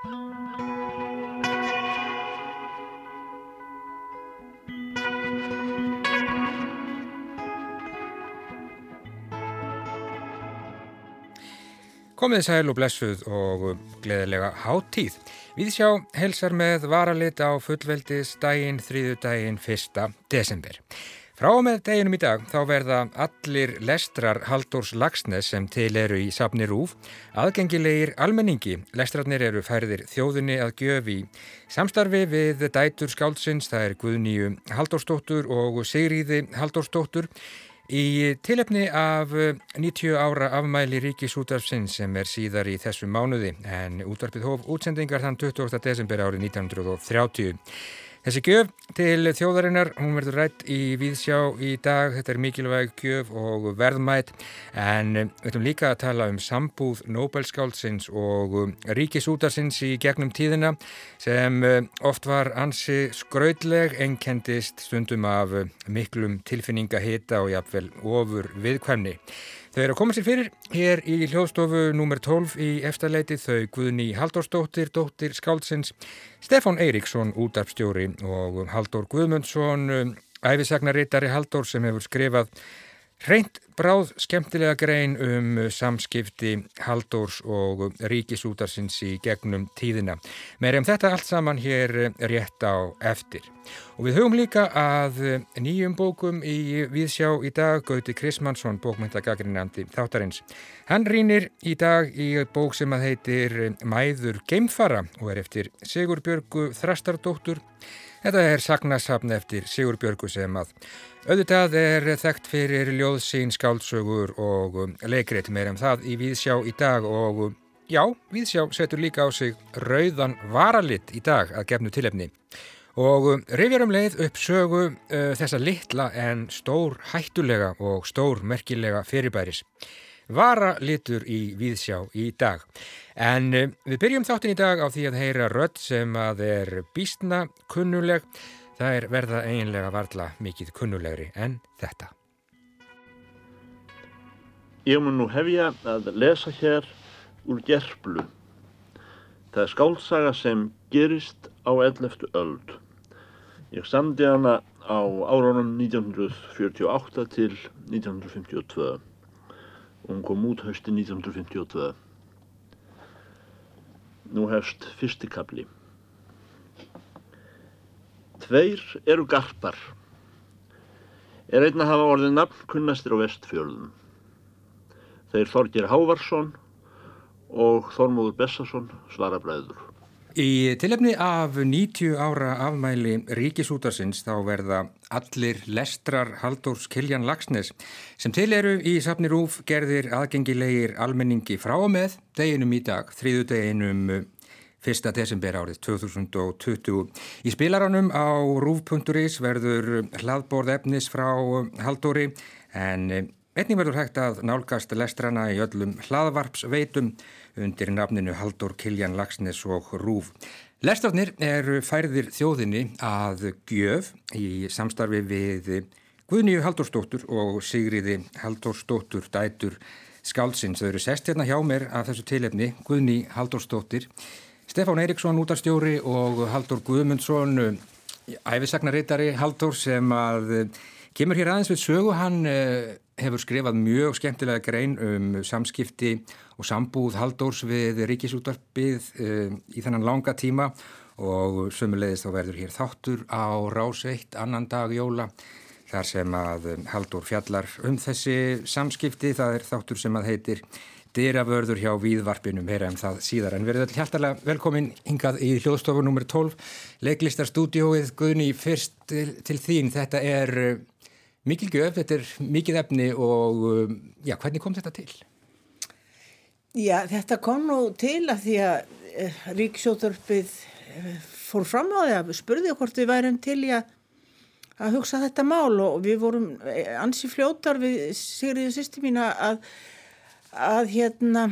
Komið sæl og blessuð og gleðilega háttíð. Við sjá helsar með varalit á fullveldisdægin þrýðudægin 1. desember. Frá með deginum í dag þá verða allir lestrar Haldórs Lagsnes sem til eru í safni Rúf aðgengilegir almenningi. Lestrarnir eru færðir þjóðunni að gjöfi samstarfi við dætur skáldsins, það er Guðnýju Haldórsdóttur og Sigriði Haldórsdóttur Í tilefni af 90 ára afmæli Ríkisútvarfsins sem er síðar í þessu mánuði en útvarpið hóf útsendingar þann 28. desember árið 1930. Þessi gjöf til þjóðarinnar, hún verður rætt í Víðsjá í dag, þetta er mikilvæg gjöf og verðmætt en við ætlum líka að tala um sambúð Nobelskáldsins og ríkisútarsins í gegnum tíðina sem oft var ansi skraudleg, ennkendist stundum af miklum tilfinningahita og jafnvel ofur viðkvæmni. Þau eru að koma sér fyrir hér í hljóðstofu nr. 12 í eftirleiti þau Guðni Halldórsdóttir, dóttir Skáldsins, Stefán Eiríksson, útarpstjóri og Halldór Guðmundsson, æfisagnarittari Halldór sem hefur skrifað Hreint bráð skemmtilega grein um samskipti Haldórs og ríkisútarsins í gegnum tíðina. Meirjum þetta allt saman hér rétt á eftir. Og við höfum líka að nýjum bókum í Víðsjá í dag, Gauti Krismansson, bókmyndagagrinandi þáttarins. Hann rínir í dag í bók sem að heitir Mæður Geimfara og er eftir Sigur Björgu Þrastardóttur. Þetta er sagnasafn eftir Sigur Björgu sem að auðvitað er þekkt fyrir ljóðsín, skáldsögur og leikrit meir en það í Víðsjá í dag og já, Víðsjá setur líka á sig rauðan varalitt í dag að gefnu tilefni. Og rifjarum leið upp sögu uh, þessa litla en stór hættulega og stór merkilega fyrirbæris varalitur í Víðsjá í dag. En uh, við byrjum þáttin í dag á því að heyra rödd sem að er býstna kunnuleg. Það er verða eiginlega varla mikið kunnulegri en þetta. Ég mun nú hefja að lesa hér úr gerflu. Það er skálsaga sem gerist á 11. öld. Ég samdi hana á árunum 1948 til 1952 og hún kom út hösti 1952. Nú hefst fyrstikabli. Tveir eru garpar. Er einn að hafa orðið nafn kunnastir á vestfjörðum. Þeir Þorgir Hávarsson og Þormóður Bessarsson svara bræður. Í tilefni af 90 ára afmæli Ríkisútarsins þá verða allir lestrar Haldórs Kiljan Lagsnes sem til eru í safni Rúf gerðir aðgengilegir almenningi frá og með deginum í dag, þrýðu deginum 1. desember árið 2020. Í spilaranum á rúf.is verður hlaðborð efnis frá Haldóri en einnig verður hægt að nálgast lestrana í öllum hlaðvarpsveitum undir nafninu Haldur Kiljan Lagsnes og Rúf. Lestarnir eru færðir þjóðinni að gjöf í samstarfi við Guðnýju Haldurstóttur og Sigriði Haldurstóttur dætur skálsins. Þau eru sest hérna hjá mér af þessu tilefni, Guðný Haldurstóttir, Stefán Eiríksson útarstjóri og Haldur Guðmundsson, æfisagnarittari Haldur sem að kemur hér aðeins við sögu. Hann eh, hefur skrifað mjög skemmtilega grein um samskipti og sambúð Haldórs við ríkisútvarpið um, í þennan langa tíma og sömulegist þá verður hér þáttur á rás eitt annan dag jóla þar sem að um, Haldur fjallar um þessi samskipti, það er þáttur sem að heitir Dyravörður hjá Víðvarpinum, heyra um það síðar en þetta hjartalega velkomin hingað í hljóðstofu nr. 12, leiklistarstúdióið Guðni fyrst til, til þín, þetta er mikil göf, þetta er mikið efni og um, já, hvernig kom þetta til? Já, þetta kom nú til að því að eh, Ríksjóðurpið eh, fór fram á því að spurði hvort við værum til í að, að hugsa þetta mál og við vorum eh, ansi fljótar við Sigriði sýsti mín að, að hérna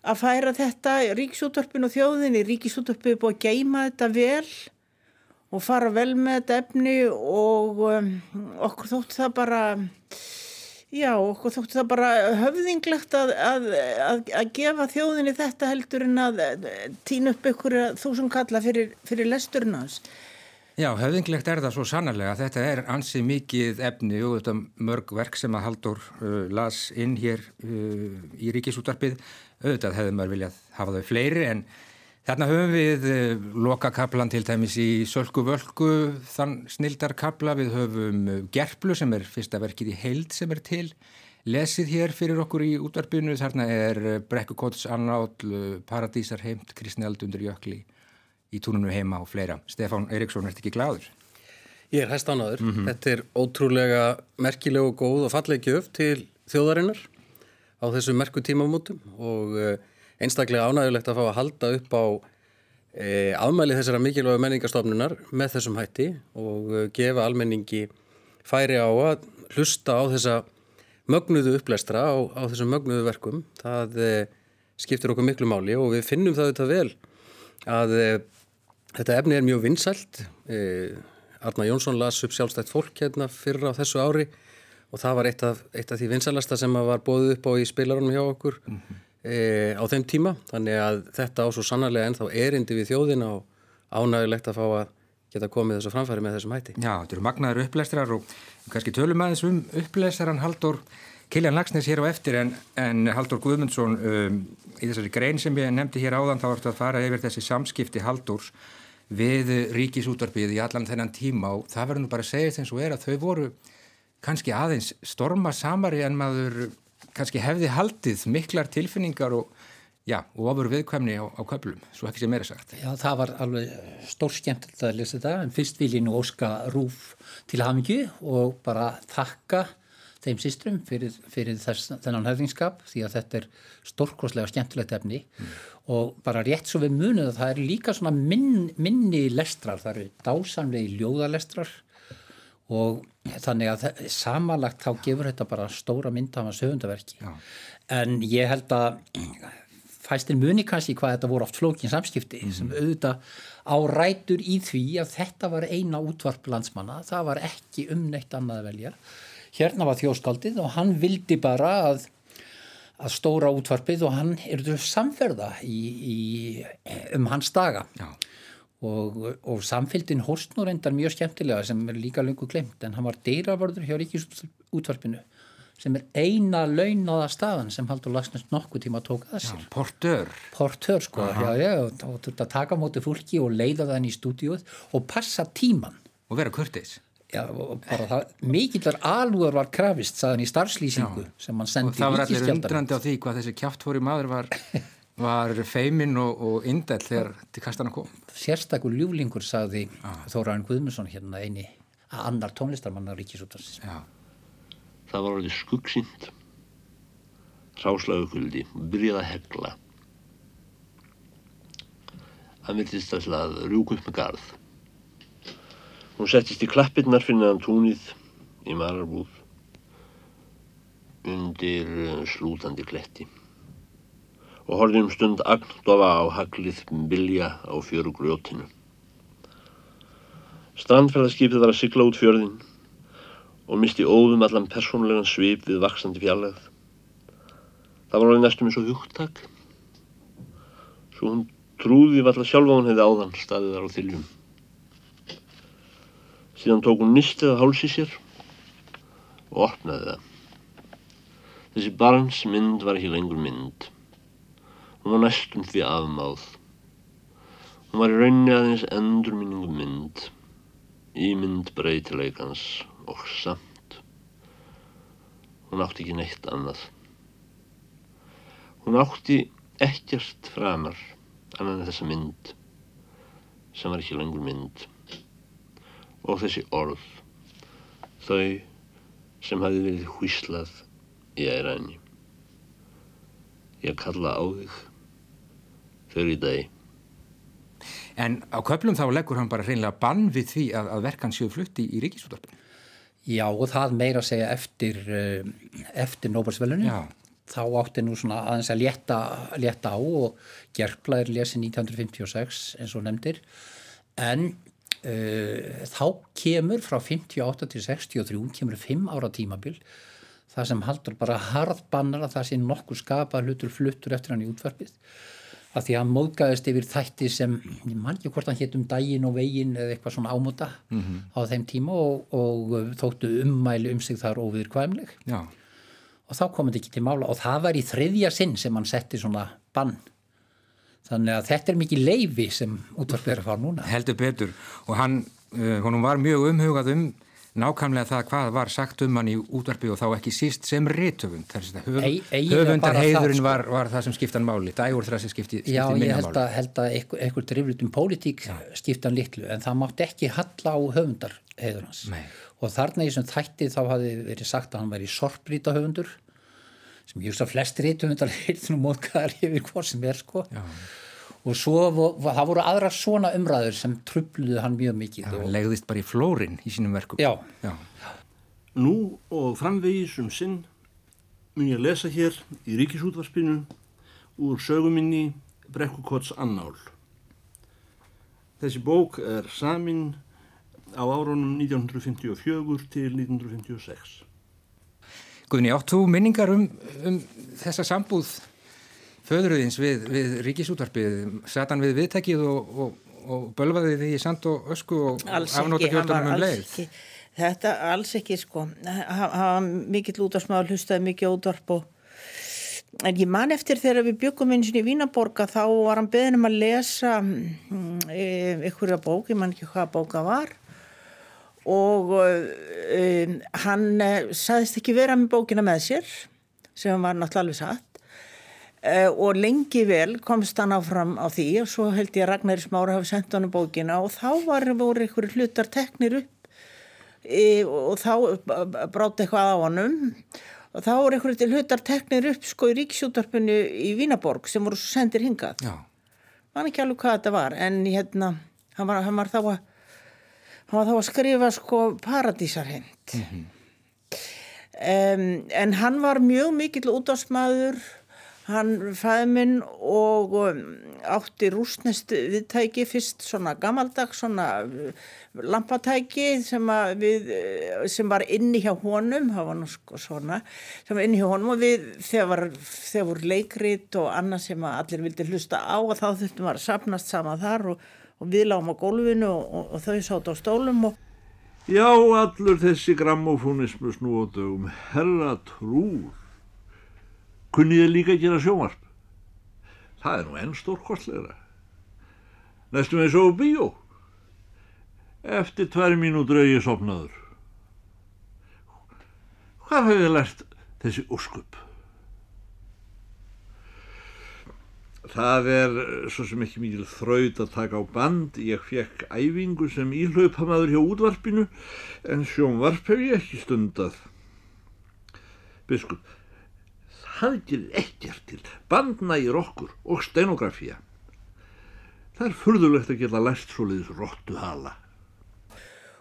að færa þetta Ríksjóðurpin og þjóðinni, Ríksjóðurpið er búið að geima þetta vel og fara vel með þetta efni og um, okkur þótt það bara Já, okkur þóttu það bara höfðinglegt að, að, að, að gefa þjóðinni þetta heldur en að týna upp ykkur þúsund kalla fyrir, fyrir lesturinn hans. Já, höfðinglegt er það svo sannarlega. Þetta er ansið mikið efni og þetta mörg verk sem að Haldur uh, las inn hér uh, í ríkisútarpið. Auðvitað hefði maður viljað hafa þau fleiri en þarna höfum við uh, lokakablan til dæmis í Sölku Völku, þann snildarkabla. Við höfum uh, Gerplu sem er fyrsta verkið í heild sem er til. Lesið hér fyrir okkur í útvarpinu. Þarna er uh, Brekkukóts annáll, Paradísar heimt, Kristni Aldundur Jökli í túnunum heima og fleira. Stefán Eiríksson, ert ekki gláður? Ég er hægt ánaður. Mm -hmm. Þetta er ótrúlega merkileg og góð og falleg gjöf til þjóðarinnar á þessu merku tímamótum og einstaklega ánægulegt að fá að halda upp á e, afmæli þessara mikilvægu menningarstofnunar með þessum hætti og e, gefa almenningi færi á að hlusta á þessa mögnuðu upplæstra á, á þessum mögnuðu verkum. Það e, skiptir okkur miklu máli og við finnum það þetta vel að Þetta efni er mjög vinsælt. Eh, Arna Jónsson las upp sjálfstætt fólk hérna fyrra á þessu ári og það var eitt af, eitt af því vinsælasta sem var bóðið upp á í spilarunum hjá okkur mm -hmm. E, á þeim tíma. Þannig að þetta á svo sannarlega ennþá erindi við þjóðina og ánægilegt að fá að geta komið þessu framfæri með þessum hætti. Já, þetta eru magnaður upplæstrar og kannski tölum aðeins um upplæstaran Haldur Kiljan Lagsnes hér á eftir en, en Haldur Guðmundsson um, í þessari grein sem ég nefndi hér áðan þá vartu að fara yfir þessi samskipti Haldurs við ríkisútvarpið í allan þennan tíma og það verður nú bara að segja þess að þau voru kannski aðeins storma samari en maður kannski hefði haldið miklar tilfinningar og já, og ofur viðkvæmni á, á köplum, svo ekki sem er sagt. Já, það var alveg stór skemmt að lesa þetta, en fyrst vil ég nú óska Rúf til hafingju og bara þakka þeim sístrum fyrir, fyrir þess, þennan höfðingskap því að þetta er stórkoslega skemmtilegt efni mm. og bara rétt svo við munum að það er líka svona minn, minni lestrar, það eru dásamlegi ljóðalestrar og þannig að samanlagt þá gefur þetta bara stóra mynda af að sögundaverki Já. en ég held að fæstin muni kannski hvað þetta voru oft flókin samskipti mm. sem auðvitað árætur í því að þetta var eina útvarp landsmanna, það var ekki um neitt annað veljar hérna var þjóskaldið og hann vildi bara að, að stóra útvarpið og hann er samferða í, í, um hans daga og, og samfélgin hóst nú reyndar mjög skemmtilega sem er líka lungu glemt en hann var dýravörður hjá ríkisútvarpinu sem er eina launaða staðan sem Haldur Lagsnes nokkuð tíma að sér. Já, portör. Portör sko, Aha. já, já, og þurft að taka móti fólki og leiða það inn í stúdíuð og passa tíman. Og vera kurtis. Já, bara það, mikillar alúðar var krafist, saðan í starfslýsingu Já. sem hann sendi í ríkiskjaldar. Og það var allir undrandi á því hvað þessi kjáftfóri maður var, var feiminn og, og indel þegar til kastana kom. Sérstakur ljúlingur saði Þóraðin Guðmundsson hérna eini að annar tónlistarmannar ríkisútast. Það var alveg skuggsýnd, ráslauguldi, byrjaði að hegla. Það myndist að rjúk upp með garð. Hún settist í klappirnar fyrir neðan túnið í mararbúð undir eh, slútandi kletti og horfði um stund agndofa á haglið bilja á fjörugrjótinu. Strandferðarskipið var að sigla út fjörðin og misti óðum allan persónlegan svip við vaksandi fjallegð. Það var alveg næstum eins og hugtak. Svo hún trúði valla sjálfa hún hefði áðan staðið þar á þiljum. Síðan tók hún nýstið að hálsi sér og opnaði það. Þessi barns mynd var ekki lengur mynd. Hún var næstum því afmáð. Hún var í rauninni aðeins endurminningu mynd, ímynd breytileikans og samt. Hún átti ekki neitt annað. Hún átti ekkert framar annan þessa mynd sem var ekki lengur mynd og þessi orð, þau sem hafi verið hvíslað í æræni. Ég kalla á þig, þau eru í dag. En á köplum þá leggur hann bara hreinlega bann við því að, að verkan séu flutti í ríkisúttarpinu. Já og það meira að segja eftir, eh, eftir Nóbersvölunni. Þá átti nú svona aðeins að létta, létta á og Gerpla er lesið 1956 eins og nefndir. En Uh, þá kemur frá 58 til 63 kemur 5 ára tímabil það sem haldur bara harðbannar að það sé nokkur skapa hlutur fluttur eftir hann í útvarpið að því að hann móðgæðist yfir þætti sem, ég man ekki hvort hann hétt um daginn og veginn eða eitthvað svona ámóta mm -hmm. á þeim tíma og, og þóttu ummæli um sig þar óviður kvæmleg Já. og þá komið ekki til mála og það var í þriðja sinn sem hann setti svona bann þannig að þetta er mikið leifi sem útvarpið er að fara núna heldur betur og hann, uh, honum var mjög umhugað um nákvæmlega það hvað var sagt um hann í útvarpi og þá ekki síst sem rítöfund höf, höfundarheiðurinn sko. var, var það sem skiptan máli, dægur það sem skipti, skipti Já, ég held að, held að einhver, einhver driflutum pólitík skiptan litlu en það mátt ekki halla á höfundarheiður hans. Nei. og þarna í þessum þætti þá hafi verið sagt að hann væri sorpríta höfundur sem ég veist að flest nú mótkaðar yfir hvað sem er sko. Já og svo það voru aðra svona umræður sem trubluðu hann mjög mikið Það og... legðist bara í flórin í sínum verkum Já. Já. Nú og framvegis um sinn mun ég lesa hér í ríkisútvarspinu úr söguminni Brekkukots annál Þessi bók er samin á árunum 1954 til 1956 Guðni, áttu minningar um, um þessa sambúð föðruðins við, við ríkisútvarpið satan við viðtækið og, og, og bölvaði því sand og ösku og afnóta kjöldanum um leið? ekki, þetta alls ekki sko. Var mikill útvarsmaður hlustaði mikið útvarp og en ég man eftir þegar við byggum eins og í Vínaborga þá var hann beðin um að lesa ykkur að bók, ég man ekki hvaða bóka var. Og um, hann saðist ekki vera með bókina með sér sem var náttúrulega alveg satt og lengi vel komst hann áfram á því og svo held ég að Ragnar Smára hafi sendt hann um bókina og þá var, voru einhverju hlutar teknir upp e, og þá brátt eitthvað á hannum og þá voru einhverju hlutar teknir upp sko í ríksjútarpinu í Vínaborg sem voru sendir hingað. Mann ekki alveg hvað þetta var en hérna hann var, hann var, þá, að, hann var þá að skrifa sko paradísarhend mm -hmm. um, en hann var mjög mikill útásmaður Hann fæði minn og um, átti rúsnest viðtæki fyrst svona gammaldags svona uh, lampatæki sem, við, uh, sem var inni hjá honum, það var nú sko svona, sem var inni hjá honum og við þegar, þegar voru leikrit og annað sem allir vildi hlusta á og þá þurftum að sapnast sama þar og, og við lágum á gólfinu og, og, og þau sátt á stólum og Já, allur þessi grammofónismu snú og dögum, herra trúr Kunnið þið líka að gera sjómarp? Það er nú enn stórkostlegra. Næstum við svo bíó. Eftir tvær mínútur auðvið sopnaður. Hvað hafið þið lært þessi úrskup? Það er svo sem ekki mikil þraut að taka á band. Ég fekk æfingu sem íhlaupamaður hjá útvarpinu en sjónvarp hef ég ekki stundað. Biskup, gerir ekkert til bandnægir okkur og stenografía. Það er furðulegt að geta læst svo leiðis róttu hala.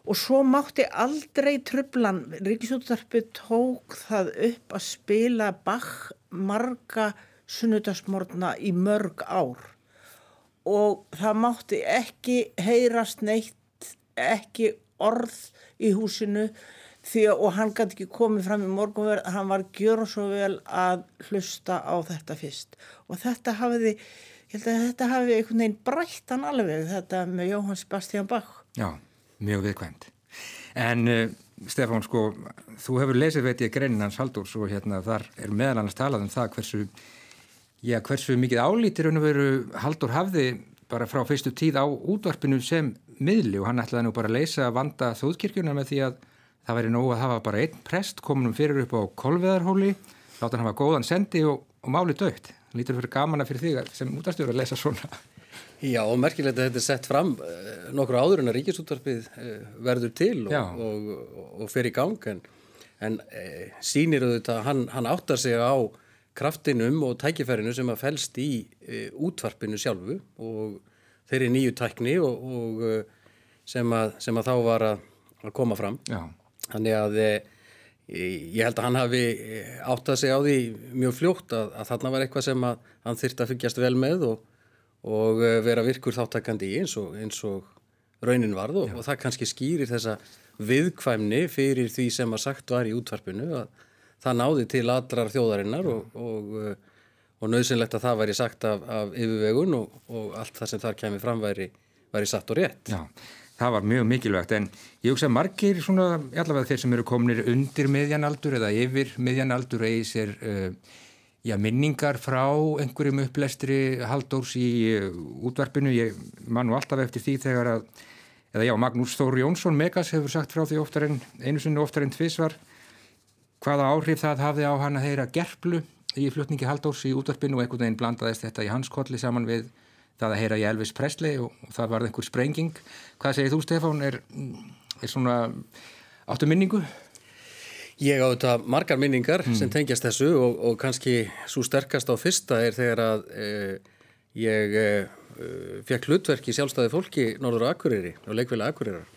Og svo mátti aldrei trublan, Ríkisúttarpi tók það upp að spila Bach marga sunnudagsmórna í mörg ár og það mátti ekki heyrast neitt, ekki orð í húsinu því að, og hann gæti ekki komið fram í morgunverð, hann var gjör og svo vel að hlusta á þetta fyrst og þetta hafiði, ég held að þetta hafiði einhvern veginn brætt hann alveg þetta með Jóhann Sebastian Bach. Já, mjög viðkvæmt. En uh, Stefán, sko, þú hefur lesið veit ég greinin hans Haldúrs og hérna þar er meðal annars talað um það hversu, já, hversu mikið álítir hann veru Haldur hafði bara frá fyrstu tíð á útvarpinu sem miðli og hann ætlaði nú bara að leysa vanda þóðkirkjuna með því að það væri nógu að hafa bara einn prest kominum fyrir upp á kolveðarhóli láta hann hafa góðan sendi og, og máli dögt lítur fyrir gamana fyrir þig sem útastjóður að lesa svona. Já og merkilegt að þetta er sett fram uh, nokkur áður en að ríkisútvarpið uh, verður til og, og, og fer í gang en, en uh, sínir auðvitað hann, hann áttar sig á kraftinum og tækifærinu sem að fælst í útvarpinu sjálfu og þeirri nýju tækni og sem að, sem að þá var að, að koma fram. Já Þannig að eh, ég held að hann hafi eh, áttað sig á því mjög fljótt að, að þarna var eitthvað sem að hann þyrtti að fyggjast vel með og, og eh, vera virkur þáttakandi í eins og, eins og raunin varð og, og það kannski skýrir þessa viðkvæmni fyrir því sem að sagt var í útvarpinu að það náði til allrar þjóðarinnar og, og, og nöðsynlegt að það væri sagt af, af yfirvegun og, og allt það sem þar kemur fram væri, væri satt og rétt. Já, það var mjög mikilvægt en ég hugsa margir svona, allavega þeir sem eru kominir undir miðjanaldur eða yfir miðjanaldur eigi sér uh, já, minningar frá einhverjum upplestri haldórs í uh, útvarpinu. Ég man nú alltaf eftir því þegar að eða já, Magnús Þóri Jónsson Megas hefur sagt frá því oftar en einu sinni oftar en tvísvar hvaða áhrif það hafði á hann að heyra gerplu í flutningi Haldórs í útvarpinu og einhvern veginn blandaðist þetta í hans kolli saman við það að heyra í Elvis Presley og, það var einhver sprenging. Hvað segir þú Stefán? Er, er svona áttu minningu? Ég á þetta margar minningar mm. sem tengjast þessu og, og kannski svo sterkast á fyrsta er þegar að eh, ég eh, fekk hlutverk í sjálfstæði fólki Norður Akureyri og leikveli Akureyrar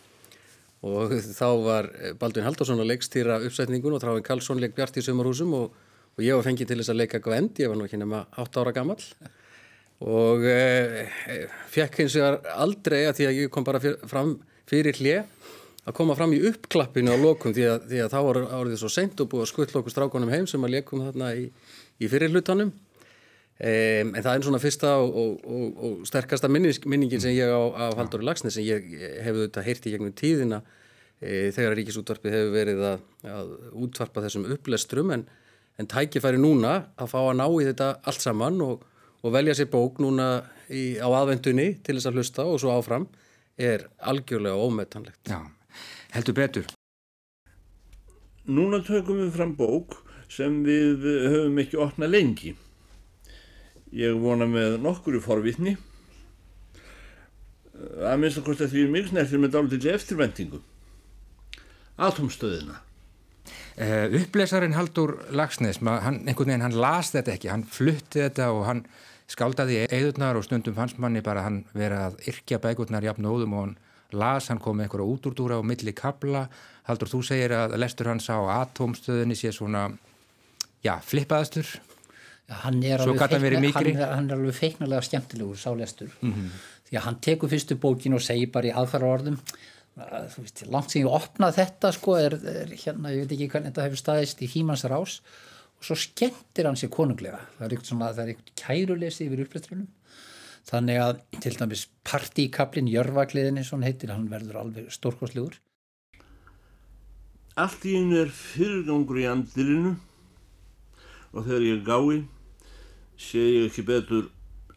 og þá var Baldvin Haldarsson að leikstýra uppsetningun og Tráin Karlsson leik Bjart í sömurhúsum og, og ég var fengið til þess að leika Gvend, ég var nú ekki nema 8 ára gammal og e, fekk eins og aldrei að því að ég kom bara fyr, fram fyrir hlið að koma fram í uppklappinu á lokum því að, því að þá árið svo seint og búið að skuttla okkur strákonum heim sem að leikum þarna í, í fyrirlutanum Um, en það er svona fyrsta og, og, og, og sterkasta minning, minningin sem ég á af Halldóri Lagsnes sem ég hefði þetta heyrti gegnum tíðina e, þegar Ríkisútvarpið hefur verið að, að útvarpa þessum upplestrum en, en tækifæri núna að fá að ná í þetta allt saman og velja sér bók núna í, á aðvendunni til þess að hlusta og svo áfram er algjörlega ómetanlegt. Já, heldur betur. Núna tökum við fram bók sem við höfum ekki opnað lengi Ég vona með nokkuru forvitni að minnst að kosta því mjög snertir með dálitill eftirvendingu. Atomstöðina. Uh, upplesarin Haldur Lagsnes, hann, einhvern veginn hann las þetta ekki, hann flutti þetta og hann skáldaði eðurnar og stundum fannst manni bara hann verið að yrkja bækurnar jafn og óðum og hann las, hann kom með einhverja útúrdúra og milli kabla. Haldur, þú segir að lestur hans á atomstöðinni sé svona, já, flippaðastur. Hann er feikna, hann er, hann er alveg feiknarlega skemmtilegur sálestur mm -hmm. því að hann tekur fyrstu bókin og segir bara í aðfæra orðum þú veist, langt sem ég opnað þetta sko er, er hérna, ég veit ekki hvernig þetta hefur staðist í hímans rás og svo skemmtir hann sér konunglega. Það er eitthvað, kærulesi yfir upplættrunum þannig að til dæmis partíkablin Jörgvagliðinni svona heitir, hann verður alveg stórkoslegur Allt í einu er fyrirgangur í andirinu og þegar ég gái sé ég ekki betur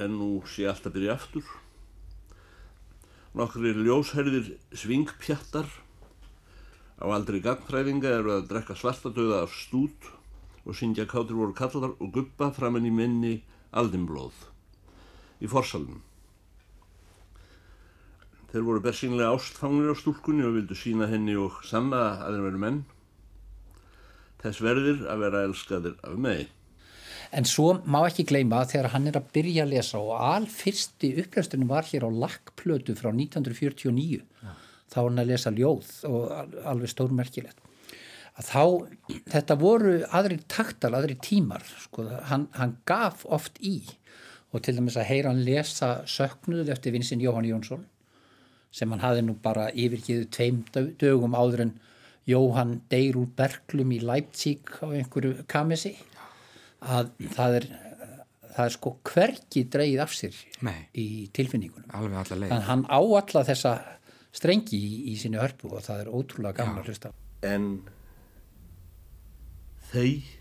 en nú sé allt að byrja aftur. Nokkri ljósherðir svingpjattar á aldrei gangfræðinga eru að drekka svartadauða af stút og syngja kátur voru kallar og guppa framann í minni aldinblóð í forsalunum. Þeir voru bersýnlega ástfangnir á stúlkunni og vildu sína henni og sanna að þeir veru menn. Þess verðir að vera elskaðir af megi. En svo má ekki gleyma að þegar hann er að byrja að lesa og alfyrsti upplæstunum var hér á lakkplötu frá 1949 ja. þá var hann að lesa ljóð og alveg stórmerkilegt. Að þá, þetta voru aðri taktal, aðri tímar, sko, hann, hann gaf oft í. Og til dæmis að heyra hann lesa söknuð eftir vinsinn Jóhann Jónsson sem hann hafi nú bara yfirgiðu tveim dögum áður en Jóhann deyr úr berglum í Leipzig á einhverju kamesi. Að það er, það er sko hverki dreyið af sér Nei. í tilfinningunum. Þannig að hann á alla þessa strengi í, í sínu hörpu og það er ótrúlega gamla að hlusta en þeir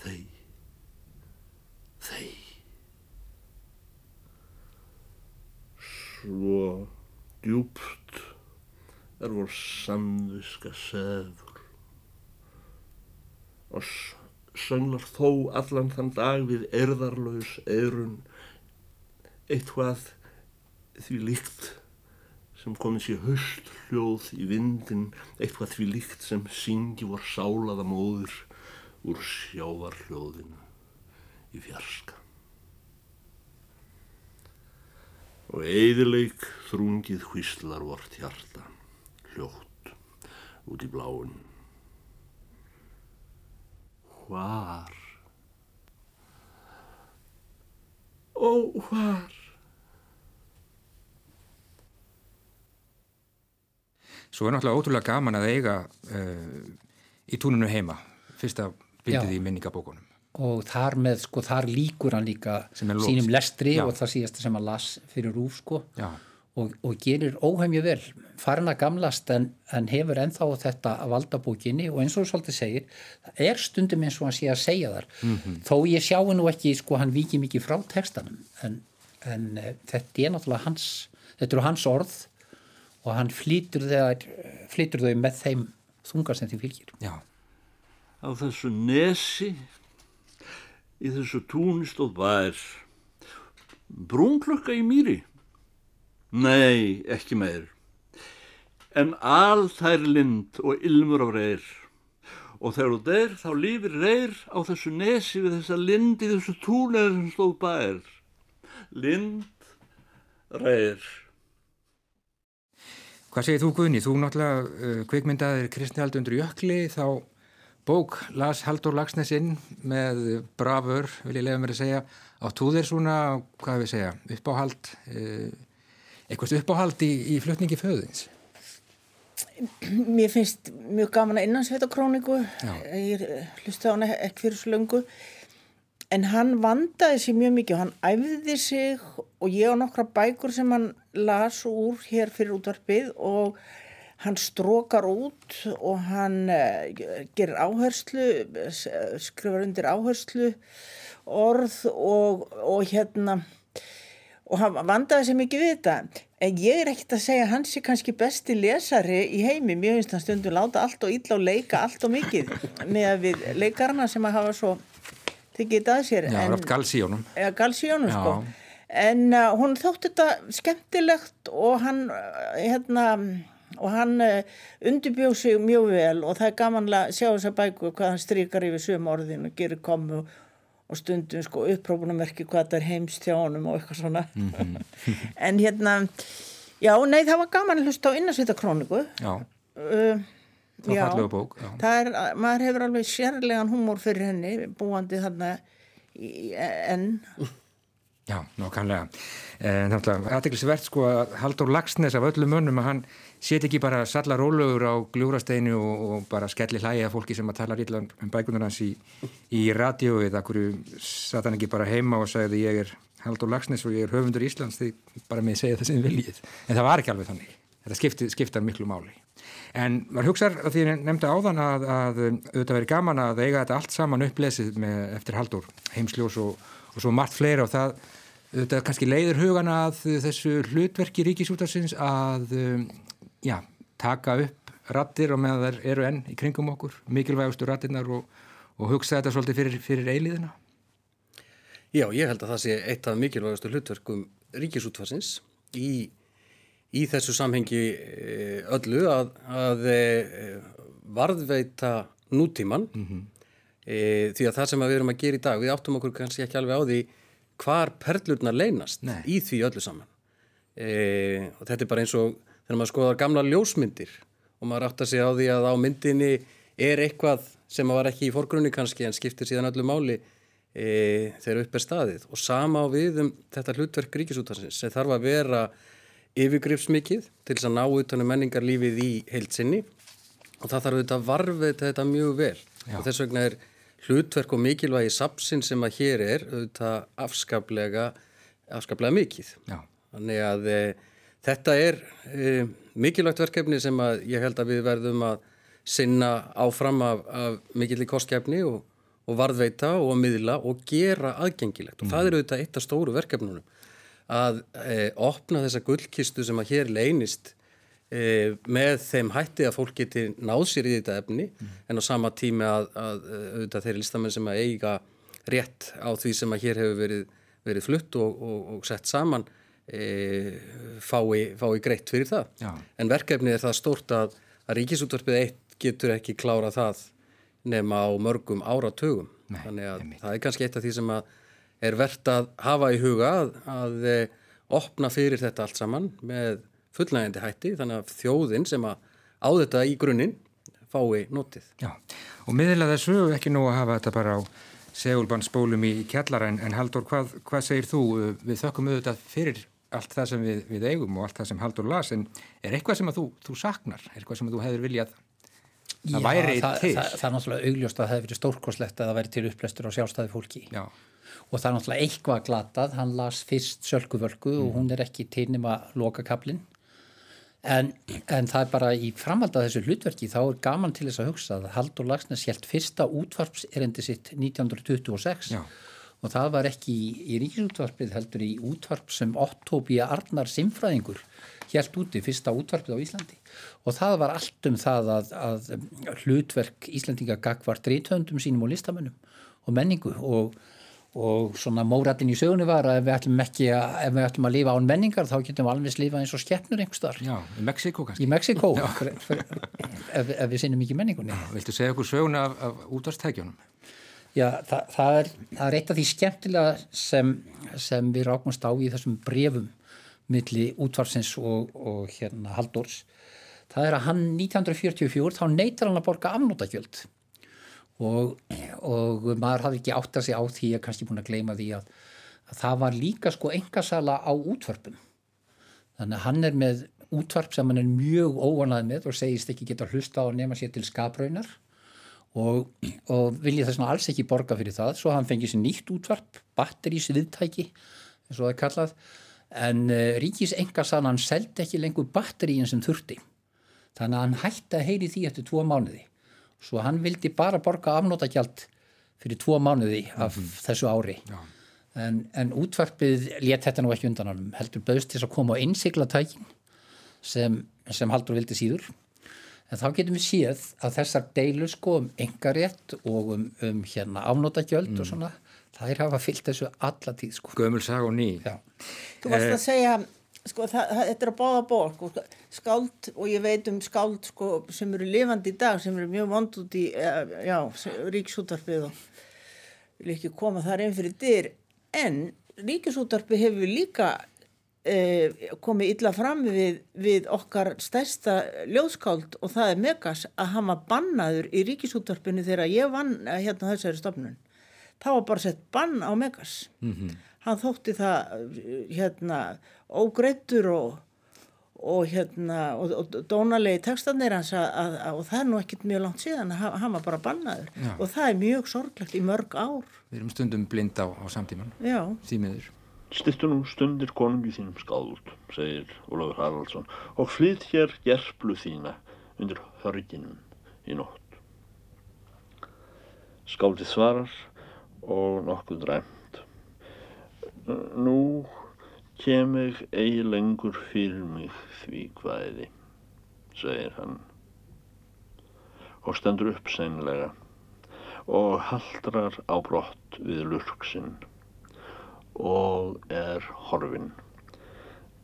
þeir þeir svo djúpt er vor samviska seður. Og sönglar þó allan þann dag við erðarlaus eirun eitthvað því líkt sem komið sér höst hljóð í vindin eitthvað því líkt sem syngi vor sálaða móður úr sjávar hljóðinu í fjarska og eidileik þrungið hvíslar vort hjarta hljótt út í bláun hvar? Ó, hvar? Svo er náttúrulega ótrúlega gaman að eiga uh, í túnunu heima, fyrsta bindið í minningabókunum. Og þar með, sko, þar líkur hann líka sínum lestri Já. og það síðast sem hann las fyrir rúf, sko. Já. Og, og gerir óheimju vel farin að gamlast en, en hefur enþá þetta að valda bókinni og eins og þú svolítið segir, það er stundum eins og hann sé að segja þar mm -hmm. þó ég sjáu nú ekki, sko hann viki mikið frá textanum en, en e, þetta er náttúrulega hans þetta eru hans orð og hann flýtur þau með þeim þungar sem því fylgir. Já. Á þessu nesi í þessu túni stóð bær. Brúnklökka í mýri? Nei, ekki meir. En all þær lind og ilmur af reyr. Og þegar þú deyr þá lífir reyr á þessu nesi við þessa lind í þessu túni sem stóð bær. Lind, reyr Hvað segir þú Guðni? Þú náttúrulega uh, kvikmyndaðir Kristni Aldundur Jökli þá bók las Haldur Lagsnes inn með bravur, vil ég lega mér að segja. Áttu þér svona, hvað við segja uppáhald eh, eitthvað uppáhald í, í flutningi föðins Mér finnst mjög gaman að innansveita króniku ég hlusta á hana ekki fyrir slöngu en hann vandaði sér mjög mikið og hann æfði sig og ég á nokkra bækur sem hann las úr hér fyrir útvarpið og hann strókar út og hann uh, gerir áherslu, skrifar undir áherslu orð og, og hérna og hann vandaði sér mikið við þetta. En ég er ekkert að segja hans er kannski besti lesari í heimi. Mjög finnst hann stundum láta allt og illa og leika allt og mikið með að við leikarna sem að hafa svo tekið þetta að sér. Já, en, galsíónum ja, galsíónum sko en uh, hún þótt þetta skemmtilegt og hann uh, hérna og hann uh, undirbjóð sig mjög vel og það er gamanlega að sjá þess að bæku hvað hann strykar yfir söm orðin og gerir komu og stundum sko upprópunamerki hvað þetta er heimst hjá honum og eitthvað svona mm -hmm. en hérna já, nei það var gaman að hlusta á innarsvita króniku Já, uh, það var fallega bók já. Það er, maður hefur alveg sérlegan humor fyrir henni búandi þarna í, enn Já, nákvæmlega. Þannig að aðeinsverð sko að Haldur Lagsnes af öllum mönnum að hann set ekki bara salla rólugur á gljúrasteinu og, og bara skelli hlægi að fólki sem að tala illa um bækunar hans í, í eða hverju satt hann ekki bara heima og sagði ég er Haldur Lagsnes og ég er höfundur Íslands því bara með segja það sem viljið. En það var ekki alveg þannig, þetta skipti, skiptar miklu máli. En maður hugsaður að því nefnda áðan að, að auðvitað verið gaman að eiga þetta allt saman upplesið með, eftir Haldur heimsljós og, og svo margt fleira og það auðvitað kannski leiður hugana að þessu hlutverki ríkisútarsins að já, taka upp rattir og með þær eru enn í kringum okkur, mikilvægustu rattirnar og, og hugsa þetta svolítið fyrir, fyrir eiliðina? Já, ég held að það sé eitt af mikilvægustu hlutverkum ríkisútfarsins í, í þessu samhengi eh, öllu að, að eh, varðveita nútíman mm -hmm. e, því að það sem við erum að gera í dag, við áttum okkur kannski ekki alveg á því hvar perlurna leynast Nei. í því öllu saman e, og þetta er bara eins og þegar maður skoðar gamla ljósmyndir og maður átt að segja á því að á myndinni er eitthvað sem var ekki í forgrunni kannski en skiptir síðan öllu máli e, þegar upp er staðið og sama á við um þetta hlutverk ríkisútansins sem þarf að vera yfirgrifsmikið til þess að ná utanum menningarlífið í heilsinni og það þarf auðvitað að varfið þetta mjög vel Já. og þess vegna er hlutverk og mikilvægi sapsin sem að hér er auðvitað afskaplega afskaplega mikið Já. þannig að e, Þetta er e, mikilvægt verkefni sem ég held að við verðum að sinna áfram af, af mikillig kostkefni og, og varðveita og að miðla og gera aðgengilegt og mm. það er auðvitað eitt af stóru verkefnunum að e, opna þessa gullkistu sem að hér leynist með þeim hætti að fólk geti náð sér í þetta efni mm. en á sama tími að, að auðvitað þeirri listamenn sem að eiga rétt á því sem að hér hefur verið, verið flutt og, og, og sett saman e, fái, fái greitt fyrir það. Já. En verkefnið er það stórt að, að ríkisútvarpið eitt getur ekki klára það nema á mörgum áratugum. Nei, Þannig að það er kannski eitt af því sem er verðt að hafa í huga að, að e, opna fyrir þetta allt saman með fullnægandi hætti þannig að þjóðin sem að á þetta í grunninn fái notið. Já, og miðla þessu ekki nú að hafa þetta bara á segulbandsbólum í kjallara en, en Haldur, hvað, hvað segir þú? Við þökkum auðvitað fyrir allt það sem við, við eigum og allt það sem Haldur las en er eitthvað sem að þú, þú saknar, er eitthvað sem að þú hefur viljað það væri það, til. Það, það er náttúrulega augljóst að það hefur verið stórkoslegt að það væri til upplestur á sjálfstæði fólki Já, og það er náttúrulega eitthvað glatað, hann las fyrst sölkuvölku og hún er ekki til nema lokakablin en, en það er bara í framhald af þessu hlutverki þá er gaman til þess að hugsa að Haldur Lagsnes held fyrsta útvarpserendi sitt 1926 Já. og það var ekki í, í ríkisútvarpið heldur í útvarp sem Ottóbía Arnar Simfræðingur held úti fyrsta útvarpið á Íslandi. Og það var allt um það að, að hlutverk Íslandinga gagvar drýtöndum sínum og listamönnum og menningu. Og, og svona móratin í sögunni var að ef við ætlum ekki að, ef við ætlum að lifa án menningar þá getum við alveg lifað eins og skeppnur einhverstaðar já, í Mexiko kannski. í Mexiko ef, ef við sinnum ekki menningunni Viltu segja okkur söguna af, af útvarstækjunum? Já, það, það, er, það er eitt af því skemmtilega sem, sem við rákumst á í þessum brefum milli útvarsins og, og hérna Halldórs. Það er að hann 1944 þá neytar hann að borga afnótagjöld og, og maður hafði ekki átt að segja á því að kannski búin að gleyma því að, að það var líka sko engasala á útvarpum. Þannig að hann er með útvarp sem hann er mjög óvanað með og segist ekki geta hlusta á að nema sér til skapraunar. Og, og vilja þess vegna alls ekki borga fyrir það. Svo hann fengið sér nýtt útvarp batterís viðtæki eins og það er kallað. En uh, ríkis engasan hann seldi ekki lengur batteríin sem þurfti. Þannig að hann hætti að heyri því eftir tvo mánuði svo hann vildi bara borga afnótagjald fyrir tvo mánuði af þessu ári Já. en, en útvarpið létt þetta nú ekki undan hann heldur bauðst til þess að koma á innsiglatækin sem, sem Haldur vildi síður En þá getum við séð að þessar deilur sko um engarétt og um, um hérna afnótagjöld og svona, þær hafa fyllt þessu alla tíð sko. Gömul sag og ný. Já, Þú varst að segja, sko, það, það, þetta er að báða ból, sko, skáld og ég veit um skáld, sko, sem eru lifandi í dag, sem eru mjög vond út í, eh, já, ríkisútarpið og vil ekki koma þar inn fyrir dyr, en ríkisútarpið hefur líka eh, komið illa fram við, við okkar stærsta ljóðskáld og það er Megas að var bannaður í ríkisútarpinu þegar ég vann eh, hérna þessari stofnun. Það var bara sett bann á Megas. -hmm. Hann þótti það hérna ógreittur og og hérna og, og dónalegi textanir hans að, að, að, og það er nú ekkert mjög langt síðan að hann- var bara bannaður Já. og það er mjög sorglegt í mörg ár Við erum stundum blind á, á samtíman. já, Þýmiður. Stittu nú stundir konungi þínum skáld, segir Ólafur Haraldsson, og flytt hér gerplu þína undir hörginum í nótt. Skáldið svarar og nokkuð dræmt. Nú kem ég eigi lengur fyrir mig því hvaðiði, segir hann og stendur upp seinlega og haldrar á brott við lurksinn og er horfin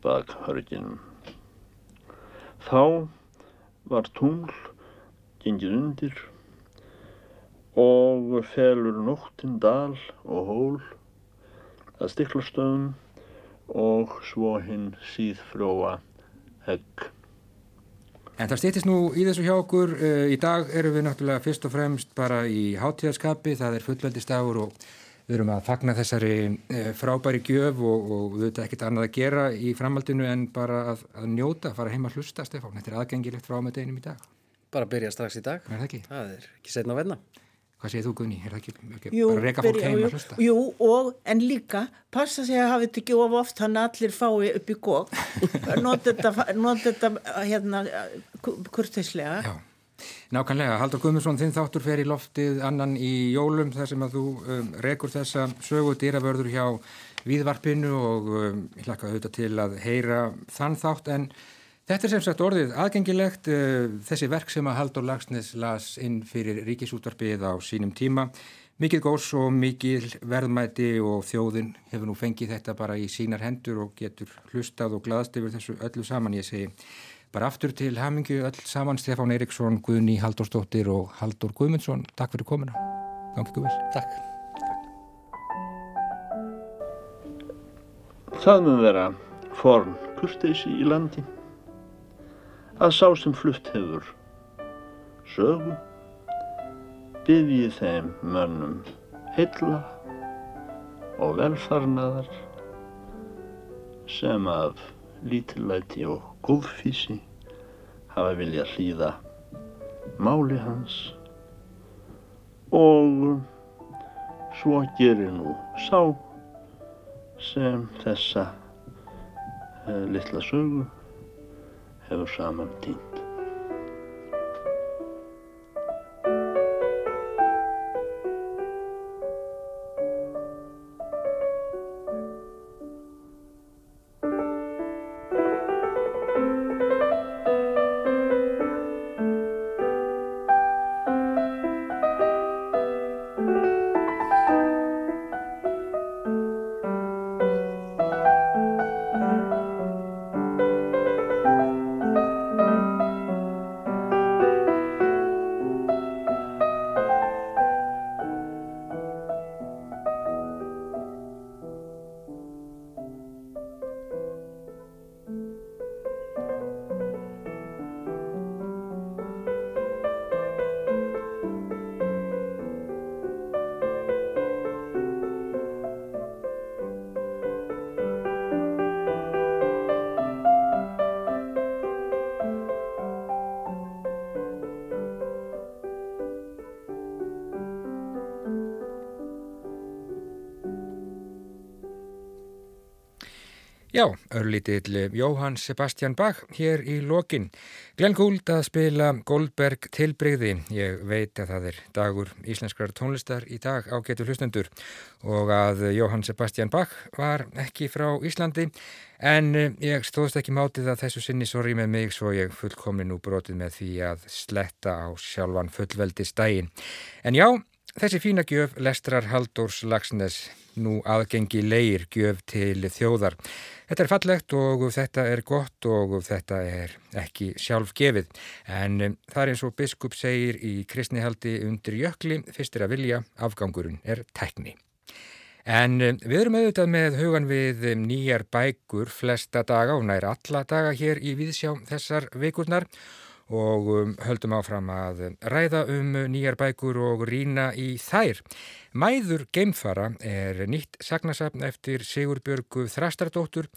bak hörginum. Þá var tungl gengið undir og felur nóttin dal og hól að stiklastöðum og svo hinn síðfróa hegg. En það stýttist nú í þessu hjá okkur. Uh, í dag erum við náttúrulega fyrst og fremst bara í hátíðarskapi. Það er fullveldistagur og við erum að fagna þessari uh, frábæri gjöf og, og við veitum ekkert annað að gera í framhaldinu en bara að, að njóta, fara heim að hlusta, Stefán. Þetta er aðgengilegt frá með deginum í dag. Bara byrja strax í dag. Er það ekki? Það er ekki setna að venna. Hvað segir þú, Gunni? Er það ekki, ekki jú, bara reyka fólk byrja- heim að hlusta? jú, og en líka passa sig að hafa þetta ekki of oft að allir fái upp í gók nota þetta, þetta hérna kurteislega Já, nákvæmlega. Haldur Guðmundsson, þinn þáttur fer í loftið annan í jólum þar sem að þú um, rekur þessa sögu dýravörður hjá Víðvarpinu og um, ég hlakka auðvitað til að heyra þann þátt en þetta er sem sagt orðið aðgengilegt uh, þessi verk sem að Haldur Lagsnes las inn fyrir ríkisútvarpið á sínum tíma. Mikið góðs og mikið verðmæti og þjóðin hefur nú fengið þetta bara í sínar hendur og getur hlustað og glaðast yfir þessu öllu saman. Ég segi bara aftur til hamingju öll saman Stefán Eiríksson, Guðni Halldórsdóttir og Halldór Guðmundsson. Takk fyrir komuna. Gangi ykkur vel. takk. Það mun vera forn kurteisi í landi að sá sem flutt hefur sögu byggji þeim mönnum heilla og velfarnaðar sem af lítillæti og góðfísi hafa vilja hlýða máli hans. Og svo gerir nú sá sem þessa uh, litla sögu hefur saman tínt. Já, örlítill Jóhann Sebastian Bach hér í lokin. Glenn Gould að spila Goldberg tilbreyði. Ég veit að það er dagur íslenskrar tónlistar í dag á getur hlustendur og að Jóhann Sebastian Bach var ekki frá Íslandi en ég stóðst ekki mátið að þessu sinni sorgi með mig svo ég fullkomni nú brotið með því að sletta á sjálfan fullveldi stægin. En já, þessi fína gjöf lestrar Haldórs Lagsnes nú aðgengi leir gjöf til þjóðar. Þetta er fallegt og þetta er gott og þetta er ekki sjálf gefið en um, það er eins og biskup segir í kristnihaldi undir jökli fyrstir að vilja, afgangurinn er tekni. En um, við erum auðvitað með hugan við um, nýjar bækur flesta daga og nær alla daga hér í viðsjá þessar vikurnar og um, höldum áfram að ræða um nýjar bækur og rína í þær. Mæður geimfara er nýtt sagnasafn eftir Sigurbjörgu Þrastardóttur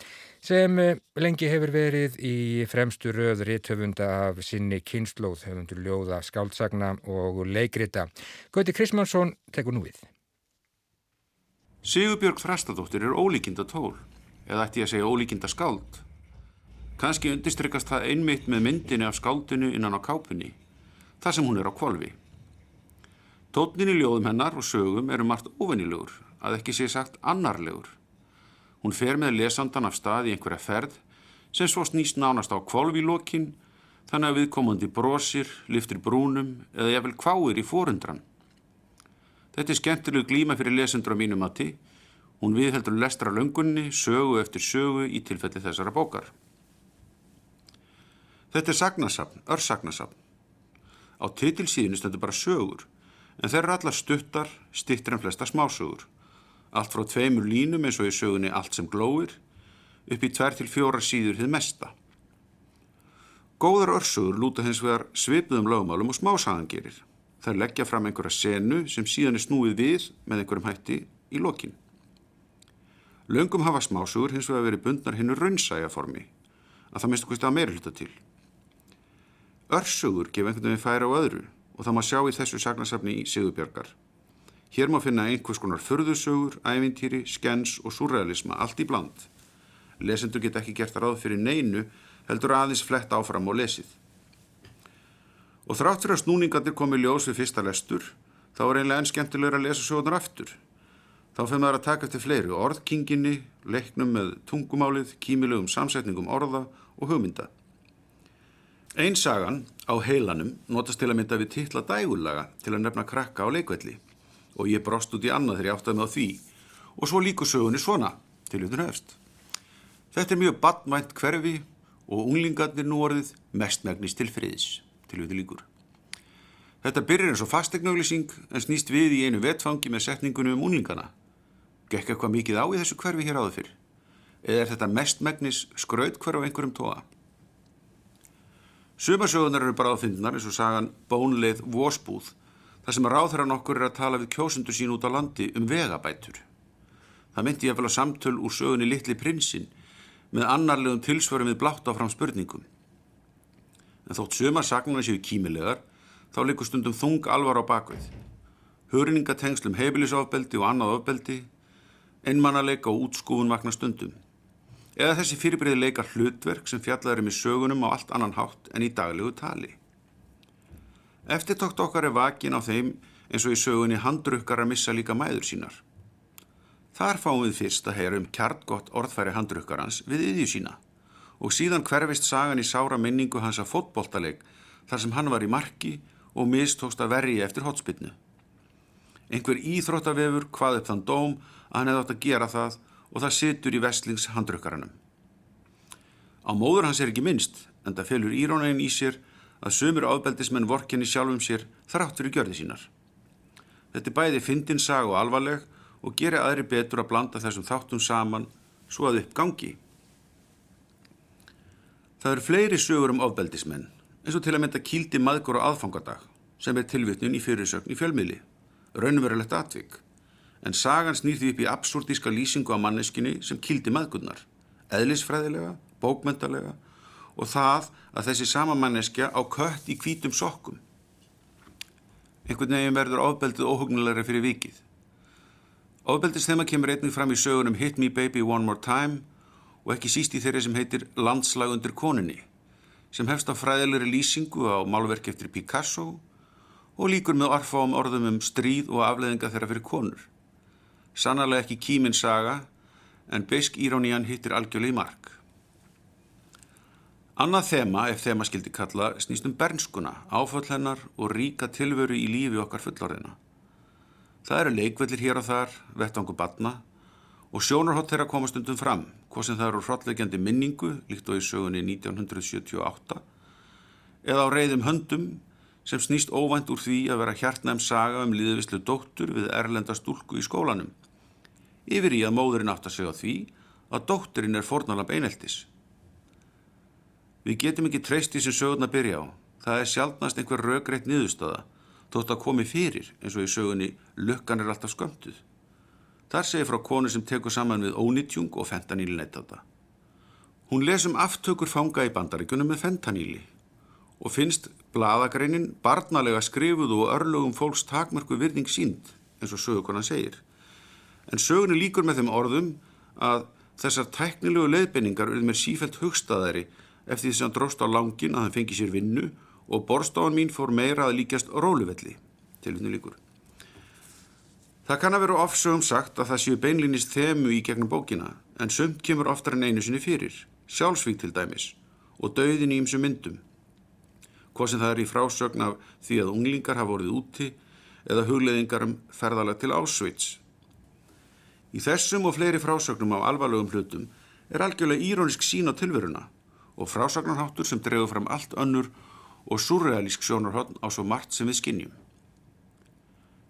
sem eh, lengi hefur verið í fremstu röð réttöfunda af sinni kynnslóð, höfundur ljóða, skáldsagna og leikrita. Gauti Krismansson tekur nú við. Sigurbjörg Þrastardóttir er ólíkinda tól, eða ætti ég að segja ólíkinda skáld. Kanski undistrykkast það einmitt með myndinni af skáldinu innan á kápunni, þar sem hún er á kvolvi. Tótnin í ljóðum hennar og sögum eru margt ofennilegur, að ekki sé sagt annarlegur. Hún fer með lesandan af stað í einhverja ferð sem svo snýst nánast á kvolvi í lokin, þannig að viðkomandi brosir, liftir brúnum eða jafnvel kváir í fórundran. Þetta er skemmtileg glíma fyrir lesendur á mínu mati. Hún viðheldur lestra löngunni, sögu eftir sögu í tilfelli þessara bókar. Þetta er sagnasafn, örsagnasafn. Á titilsíðinu stendur bara sögur, en þeir eru allar stuttar, stittir en flesta smásögur. Allt frá tveimur línum eins og í sögunni Allt sem glóir, upp í tvær til fjóra síður hið mesta. Góðar örsögur lúta hins vegar svipuðum lögmálum og smásagan gerir. Þær leggja fram einhverja senu sem síðan er snúið við með einhverjum hætti í lokin. Löngum hafa smásögur hins vegar verið bundnar hinnu raunsæja formi, að það minnst okkur stað meira hluta til. Örsögur gefa einhvern veginn færa á öðru og það má sjá í þessu sagnasafni í Sigurbjörgar. Hér má finna einhvers konar förðusögur, ævintýri, skens og surrealisma allt í bland. Lesendur get ekki gert ráð fyrir neinu heldur aðeins flett áfram og lesið. Og þrátt fyrir að snúningandir komi ljós við fyrsta lestur, þá er einlega enn skemmtilegur að lesa sögurnar aftur. Þá fyrir maður að taka eftir fleiri orðkinginni, leiknum með tungumálið, kímilegum samsetningum orða og hugmynda. Einn sagan á heilanum notast til að mynda við titla dægullaga til að nefna krakka á leikvelli og ég brost út í annað þegar ég áttaði með á því og svo líku sögunni svona til utan höfst. Þetta er mjög badmænt hverfi og unglingarnir nú orðið mestmægnis til friðis til utan líkur. Þetta byrjar eins og fastegnauglýsing en snýst við í einu vetfangi með setningunum um unglingana. Gekk eitthvað mikið á í þessu hverfi hér áður fyrr? Eða er þetta mestmægnis skraut hver á einhverjum tóa? Sumasögunar eru bara áfindnar eins og sagan Bónleið Vósbúð þar sem ráðherran okkur er að tala við kjósundur sín út á landi um vegabætur. Það myndi ég að að samtöl úr sögunni Littli prinsinn með annarlegum tilsvörum við blátt áfram spurningum. En þótt sumasagnuna séu kímilegar þá likur stundum þung alvar á bakvið. Hörningatengslum heimilisofbeldi og annað ofbeldi, einmannaleika og útskúfun vakna stundum. Eða þessi fyrirbreyði leika hlutverk sem fjallaður um í sögunum á allt annan hátt en í daglegu tali. Eftirtókt okkar er vakin á þeim eins og í sögunni handrukkar að missa líka mæður sínar. Þar fáum við fyrst að heyra um kjartgott orðfæri handrukkarans við yðju sína og síðan hverfist sagan í sára minningu hans að fótboltaleg þar sem hann var í marki og mistókst að verja eftir hotspinnu. Einhver íþróttavefur hvað upp þann dóm að hann hefði átt að gera það og það situr í vestlings handrukkaranum. Á móður hans er ekki minnst en það felur írónægin í sér að sömur áðbeldismenn vorkenni sjálfum sér þrátt fyrir gjörði sínar. Þetta er bæði fyndinsaga og alvarleg og gera aðri betur að blanda þessum þáttum saman svo að upp gangi. Það eru fleiri sögur um ofbeldismenn, eins og til að mynda kýldi maðgur á aðfangadag, sem er tilvittnun í fyrirsögn í fjölmiðli, raunverulegt atvik, en sagan snýr því upp í absúrdíska lýsingu á manneskinni sem kýldi maðgurnar, eðlisfræðilega, bókmyndalega og það að þessi sama manneskja á kött í kvítum sokkum. Einhvern veginn verður ofbeldið óhugnulegra fyrir vikið. Ofbeldis þema kemur einnig fram í sögunum Hit Me Baby One More Time og ekki síst í þeirri sem heitir Landslag undir koninni sem hefst á fræðilegri lýsingu á málverk eftir Picasso og líkur með orðfáum orðum um stríð og afleðinga þeirra fyrir konur. Sannarlega ekki kíminn saga en beisk írónían hittir algjörlega í mark. Annað þema, ef þema skildi kalla, snýst um bernskuna, áföll hennar og ríka tilveru í lífi okkar fullorðina. Það eru leikvellir hér og þar, vettangu batna og sjónarhótt þeirra komast undum fram, hvað sem það eru hrottlegjandi minningu, líkt á í sögunni 1978, eða á reyðum höndum sem snýst óvænt úr því að vera hjartnæm saga um liðvislu dóttur við erlenda stúlku í skólanum. Yfir í að móðurinn átt að segja því að dótturinn er fornalamb eineltis. Við getum ekki treyst því sem sögurna byrja á. Það er sjálfnast einhver röggreitt niðurstöða þótt að komi fyrir eins og í sögunni lukkan er alltaf skömmtuð. Þar segir frá konu sem tekur saman við ónitjung og fentaníli neytata. Hún lesum aftökur fanga í bandaríkunum með fentaníli og finnst bladagreinin barnalega skrifuð og örlögum fólks takmörku virðing sínd eins og sögurkonan segir. En sögunni líkur með þeim orðum að þessar tæknilegu leiðbenningar eru mér sífælt hugstaðari eftir því sem dróst á langin að hann fengi sér vinnu og borstofan mín fór meira að líkjast róluvelli, tilvitinu líkur. Það kann að vera ofsögum sagt að það séu beinlýnist þemu í gegnum bókina, en sumt kemur oftar en einu sinni fyrir, sjálfsvík til dæmis, og dauðin í ymsu myndum. Hvað sem það er í frásögn af því að unglingar hafa vorið úti eða hugleðingar um ferðalega til ásveits. Í þessum og fleiri frásögnum af alvarlegum hlutum er algjörlega írónisk sín á tilveruna og frásagnarháttur sem drefur fram allt önnur og surrealísk sjónarhóttn á svo margt sem við skinnjum.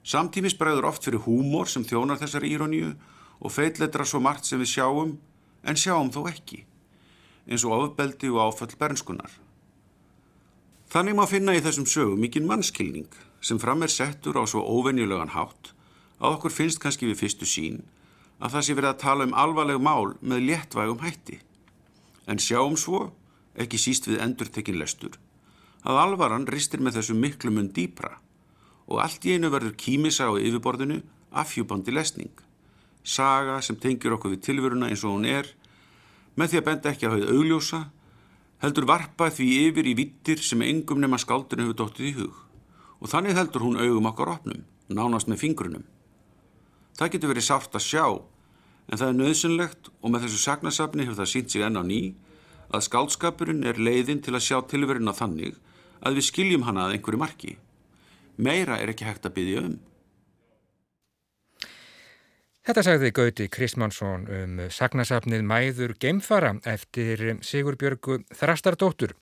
Samtímis bregður oft fyrir húmor sem þjónar þessari íróníu og feilletra svo margt sem við sjáum en sjáum þó ekki, eins og ofbeldi og áföll bernskunar. Þannig má finna í þessum sögum mikinn mannskilning sem fram er settur á svo óvenjulegan hátt að okkur finnst kannski við fyrstu sín að það sé verið að tala um alvarleg mál með léttvægum hætti. En sjáum svo, ekki síst við endurtekinn lestur, að alvaran ristir með þessu miklu mun dýpra og allt í einu verður kímisa á yfirborðinu afhjúbandi lesning. Saga sem tengir okkur við tilveruna eins og hún er, með því að benda ekki að hauða augljósa, heldur varpa því yfir í vittir sem engum nema skaldinu hefur dóttið í hug. Og þannig heldur hún augum okkar opnum, nánast með fingrunum. Það getur verið sárt að sjá, en það er nöðsynlegt og með þessu sagnasafni hefur það sínt sig enn á ný að skaldskapurinn er leiðin til að sjá tilveruna þannig að við skiljum hana að einhverju marki. Meira er ekki hægt að byggja um. Þetta sagði Gauti Kristmannsson um sagnasafnið Mæður Geimfara eftir Sigurbjörgu Þrastardóttur.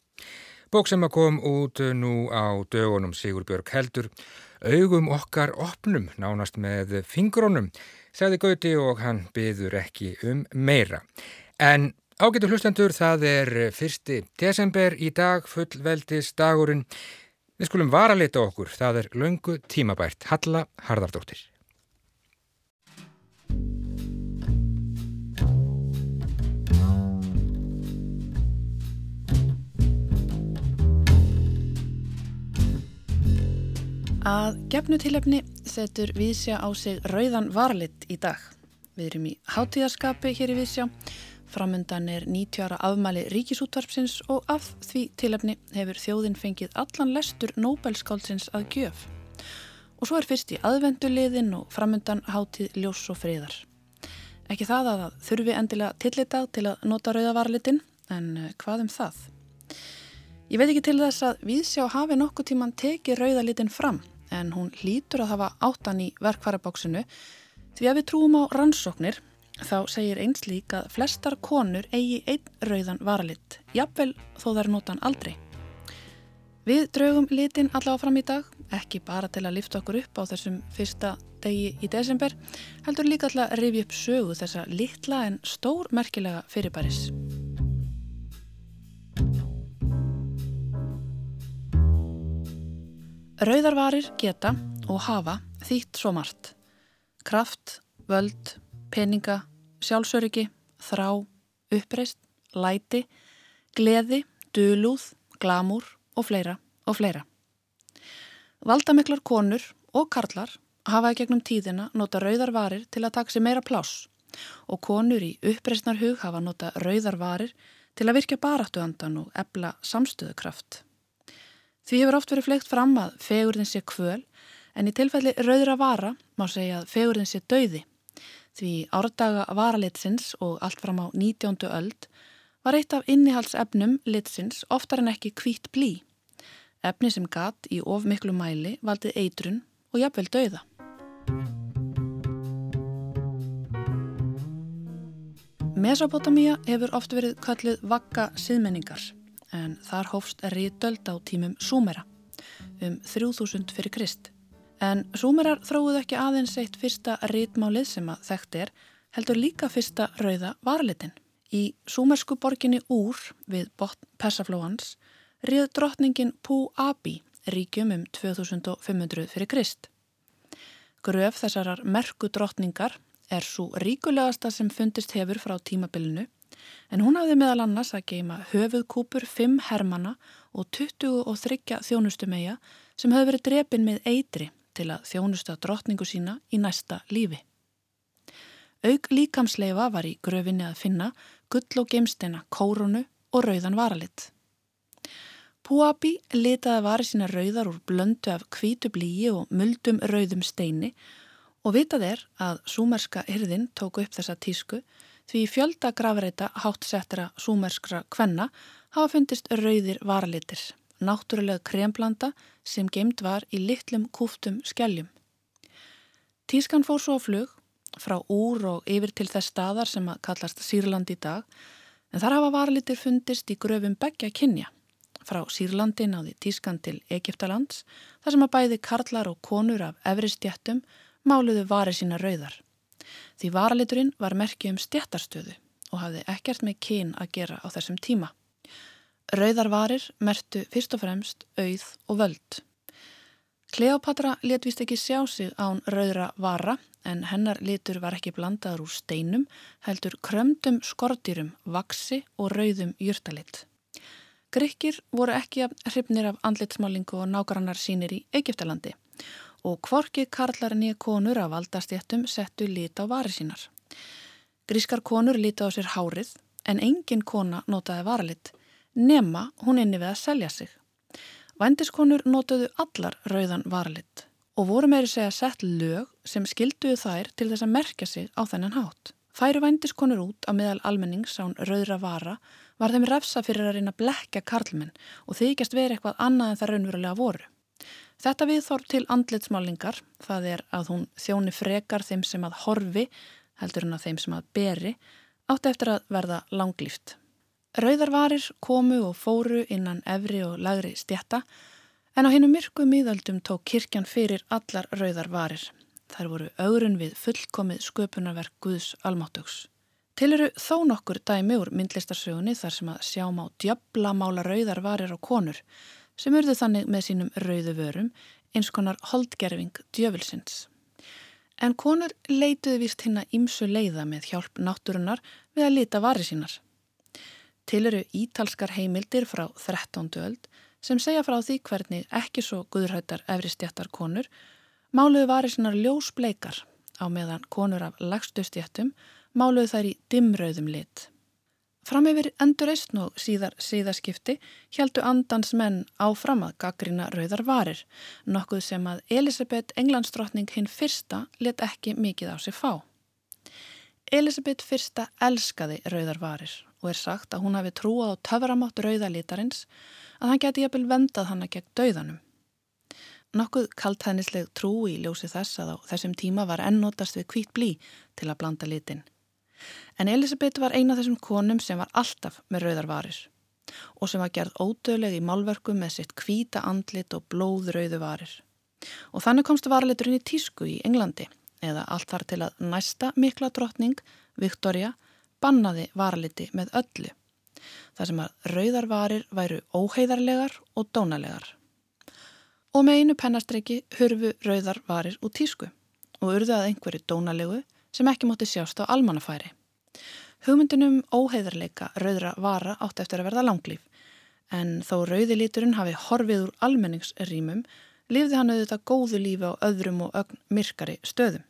Bók sem að kom út nú á dögunum Sigurbjörg heldur. Augum okkar opnum, nánast með fingrónum, sagði Gauti og hann byður ekki um meira. En Ágætu hlustendur, það er fyrsti desember í dag, fullveldis dagurinn. Við skulum vara leta okkur, það er laungu tímabært. Halla Harðardóttir. Að gefnu tilefni setur Vísja á sig rauðan varlitt í dag. Við erum í hátíðarskapi hér í Vísja. Framundan er 90 ára afmæli ríkisútvarpsins og af því tilefni hefur þjóðin fengið allan lestur Nobelskáldsins að gjöf. Og svo er fyrst í aðvenduliðin og framundan hátíð ljós og friðar. Ekki það að það þurfi endilega tillitað til að nota rauðavarlitin, en eh, hvað um það? Ég veit ekki til þess að Vísjá hafi nokkuð tíman tekið rauðalitin fram en hún hlýtur að hafa áttan í verkvarabóksinu því að við trúum á rannsóknir þá segir eins lík að flestar konur eigi einn rauðan varalitt, jafnvel þó þær notan aldrei. Við draugum litin allavega fram í dag, ekki bara til að lifta okkur upp á þessum fyrsta degi í desember, heldur líka til að rifja upp sögu þessa litla en stór merkilega fyrirbæris. Rauðarvarir geta og hafa þýtt svo margt. Kraft, völd, peninga, sjálfsöryggi, þrá, uppreist, læti, gleði, dölúð, glamúr og fleira og fleira. Valdamiklar konur og karlar hafa í gegnum tíðina nota rauðarvarir til að taka sér meira pláss og konur í uppreistnarhug hafa nota rauðarvarir til að virka baráttuandan og ebla samstöðukraft. Því hefur oft verið fleikt fram að fegurðin sé kvöl en í tilfelli rauðra vara má segja að fegurðin sé dauði. Því árdaga varalitsins og allt fram á 19. öld var eitt af innihaldsefnum litsins oftar en ekki kvít blí. Efni sem gatt í of miklu mæli valdið eitrun og jafnvel dauða. Mesopotamía hefur oft verið kallið vakka síðmenningar en þar hófst rítöld á tímum Súmera um 3000 fyrir Krist. En Súmerar þróuð ekki aðeins eitt fyrsta rítmálið sem að þekkt er, heldur líka fyrsta rauða varlitin. Í súmersku borginni Úr við botn Persaflóans ríð drottningin Pú Abi ríkjum um 2500 fyrir Krist. Gröf þessarar merku drottningar er svo ríkulegasta sem fundist hefur frá tímabilinu en hún hafði meðal annars að geima höfuðkúpur 5 hermana og 23 þjónustumeja sem höfðu verið drepin með eitri til að þjónusta drottningu sína í næsta lífi. Aug líkamsleifa var í gröfinni að finna gull og geimsteina, kórunu og rauðan varalitt. Púabi litaði vari sína rauðar úr blöndu af kvítu blíi og muldum rauðum steini og vitað er að súmerska hyrðin tóku upp þessa tísku því fjölda grafreita hátsettara súmerskra kvenna hafa fundist rauðir varalitir, náttúrulega kremblanda sem gemd var í litlum kúftum skelljum. Tískan fór svo á flug frá úr og yfir til þess staðar sem að kallast Sýrland í dag en þar hafa varalitir fundist í gröfum begja kynja. Frá Sýrlandi náði tískan til Egiptalands þar sem að bæði karlar og konur af efristjættum máluðu vari sína rauðar. Því varaliturinn var merkið um stjættarstöðu og hafði ekkert með kyn að gera á þessum tíma. Rauðarvarir mertu fyrst og fremst auð og völd. Kleopatra letvist ekki sjá sig án rauðra vara en hennar litur var ekki blandaður úr steinum, heldur krömdum skortýrum, vaksi og rauðum júrtalitt. Grykkir voru ekki hrifnir af andlitsmálingu og nágrannar sínir í Egiptalandi og kvorki karlar nýja konur af valdastjættum settu lit á vari sínar. Grískar konur liti á sér hárið en engin kona notaði varalitt nema hún inni við að selja sig. Vændiskonur notaðu allar rauðan varalitt og voru meiri segja sett lög sem skilduðu þær til þess að merkja sig á þennan hátt. Færu vændiskonur út á meðal almennings án rauðra vara var þeim refsa fyrir að reyna blekja karlmenn og þykjast verið eitthvað annað en það raunverulega voru. Þetta viðþór til andlitsmálingar, það er að hún þjóni frekar þeim sem að horfi, heldur hún að þeim sem að beri, átti eftir að verða langlýft. Rauðarvarir komu og fóru innan efri og lagri stjætta, en á hennu myrku miðaldum tók kirkjan fyrir allar rauðarvarir. Þær voru augrun við fullkomið sköpunarverk Guðs almáttugs. Til eru þó nokkur dæmi úr myndlistarsögunni þar sem að sjá má djöbla mála rauðarvarir á konur, sem urðu þannig með sínum rauðu vörum eins konar holdgerfing djöfulsins. En konur leituði vist hinn að ímsu leiða með hjálp náttúrunar við að lita vari sínar. Til eru ítalskar heimildir frá 13. öld sem segja frá því hvernig ekki svo guðrættar efri stjættar konur máluðu varir sinnar ljósbleikar á meðan konur af lagstu stjættum máluðu þær í dimröðum lit. Fram yfir endurreistn og síðar síðaskipti heldu andans menn áfram að gaggrina rauðar varir, nokkuð sem að Elisabeth Englandsdrottning hinn fyrsta let ekki mikið á sig fá. Elisabeth fyrsta elskaði rauðar varir og er sagt að hún hafi trúað á töframátt rauðalítarins að hann geti jafnvel vendað hanna gegn dauðanum. Nokkuð kaltæðnisleg trú í ljósi þess að á þessum tíma var ennótast við kvít blí til að blanda litin. En Elisabeth var eina þessum konum sem var alltaf með rauðarvarir og sem var gerð ódöðleg í málverku með sitt kvíta andlit og blóðrauðu varir. Og þannig komst varaliturinn í tísku í Englandi eða allt þar til að næsta mikla drottning, Victoria, bannaði varaliti með öllu. Það sem að rauðarvarir væru óheiðarlegar og dónalegar. Og með einu pennastriki hurfu rauðarvarir út tísku og urðu að einhverju dónalegu sem ekki mótti sjást á almannafæri. Hugmyndunum óheiðarleika rauðra vara átt eftir að verða langlýf, en þó rauðilíturinn hafi horfið úr almenningsrýmum, lifði hann auðvitað góðu lífi á öðrum og ögn myrkari stöðum.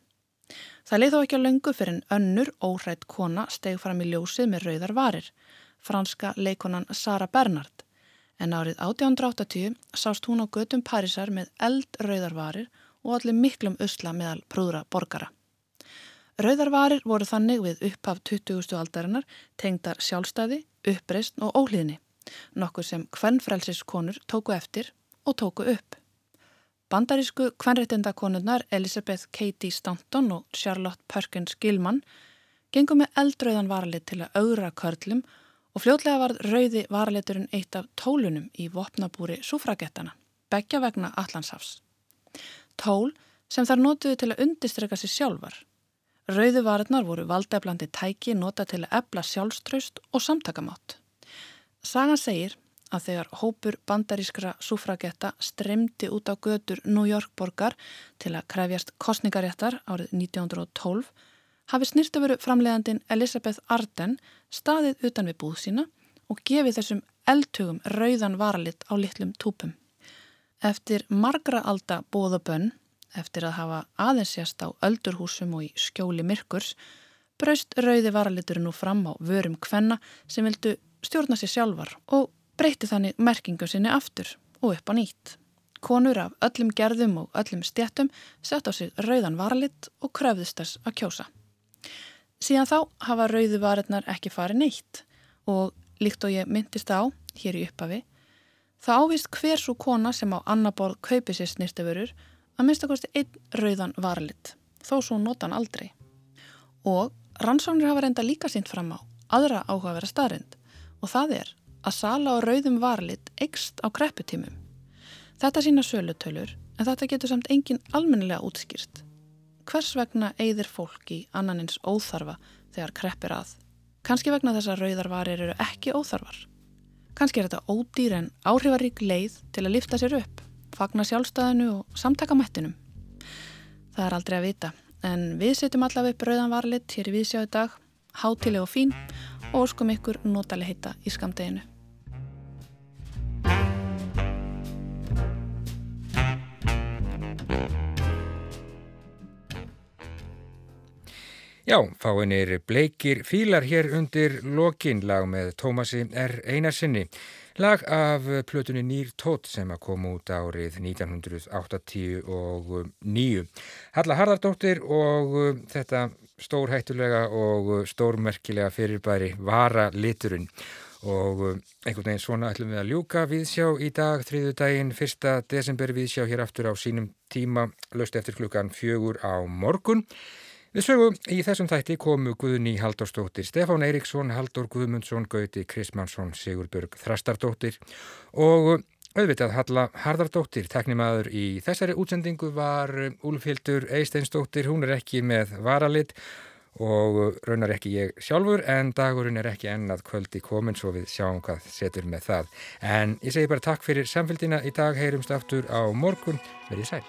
Það leið þó ekki á löngu fyrir en önnur óhrætt kona steg fram í ljósið með rauðar varir, franska leikonan Sara Bernhardt, en árið 1880 sást hún á götum Parísar með eld rauðarvarir og allir miklum usla meðal prúðra borgara. Rauðarvarir voru þannig við upphaf 20. aldarinnar tengdar sjálfstæði, uppreist og óhlýðni, nokkuð sem hvernfrælsiskonur tóku eftir og tóku upp. Bandarísku hvernréttindakonurnar Elizabeth Katie Stanton og Charlotte Perkins Gilman gengum með eldröðan varalið til að augra körlum og fljótlega varð rauði varaliturinn eitt af tólunum í vopnabúri súfragettana, begja vegna Allandsafs. Tól sem þar notuðu til að undistreka sér sjálfar Rauðu varðnar voru valdeflandi tæki nota til að ebla sjálfströst og samtakamátt. Sagan segir að þegar hópur bandarískra sufragetta stremdi út á götur New York borgar til að krefjast kostningaréttar árið 1912 hafi snirtafuru framleiðandin Elisabeth Arden staðið utan við búð sína og gefið þessum eldtugum rauðan varalit á litlum túpum. Eftir margra alda bóðabönn eftir að hafa aðeinsjast á öldurhúsum og í skjóli myrkurs, braust rauði varaliturinn nú fram á vörum kvenna sem vildu stjórna sér sjálfar og breyti þannig merkingu sinni aftur og upp á nýtt. Konur af öllum gerðum og öllum stjættum sett á sig rauðan varalit og kröfðist þess að kjósa. Síðan þá hafa rauði varirnar ekki farið neitt og líkt og ég myndist á, hér í upphafi, það ávist hver svo kona sem á annaborð kaupi sér snirtefurur að minnstakosti einn rauðan varlit, þó svo nota hann aldrei. Og rannsóknir hafa reynda líka sínt fram á aðra áhugavera staðrind og það er að sala á rauðum varlit eikst á krepputímum. Þetta sína sölutölur en þetta getur samt engin almennilega útskýrt. Hvers vegna eigðir fólk í annanins óþarfa þegar kreppir að? Kanski vegna þess að rauðarvarir eru ekki óþarfar. Kanski er þetta ódýr en áhrifarík leið til að lifta sér upp fagna sjálfstæðinu og samtakamættinum. Það er aldrei að vita, en við setjum allaveg rauðan varlit hér í viðsjáðu dag, hátileg og fín og óskum ykkur notaleg heita í skamdeginu. Já, fáinir bleikir fílar hér undir lokinlag með Tómasi R. Einarsinni. Lag af plötunni Nýr Tótt sem að koma út árið 1989. Halla Harðardóttir og uh, þetta stórhættulega og uh, stórmerkilega fyrirbæri vara liturinn. Og uh, einhvern veginn svona ætlum við að ljúka viðsjá í dag, þriðu daginn, fyrsta desember viðsjá hér aftur á sínum tíma, löst eftir klukkan fjögur á morgun. Við sögum í þessum þætti komu Guðni Halldórsdóttir, Stefán Eiríksson, Halldór Guðmundsson, Gauti Krismansson, Sigurburg Þrastardóttir og auðvitað Halla Harðardóttir. Teknimaður í þessari útsendingu var Úlfhildur Eisteinsdóttir, hún er ekki með varalit og raunar ekki ég sjálfur en dagurinn er ekki ennað kvöldi komin svo við sjáum hvað setur með það. En ég segi bara takk fyrir samfélgina í dag, heyrumst aftur á morgun, verið sæl.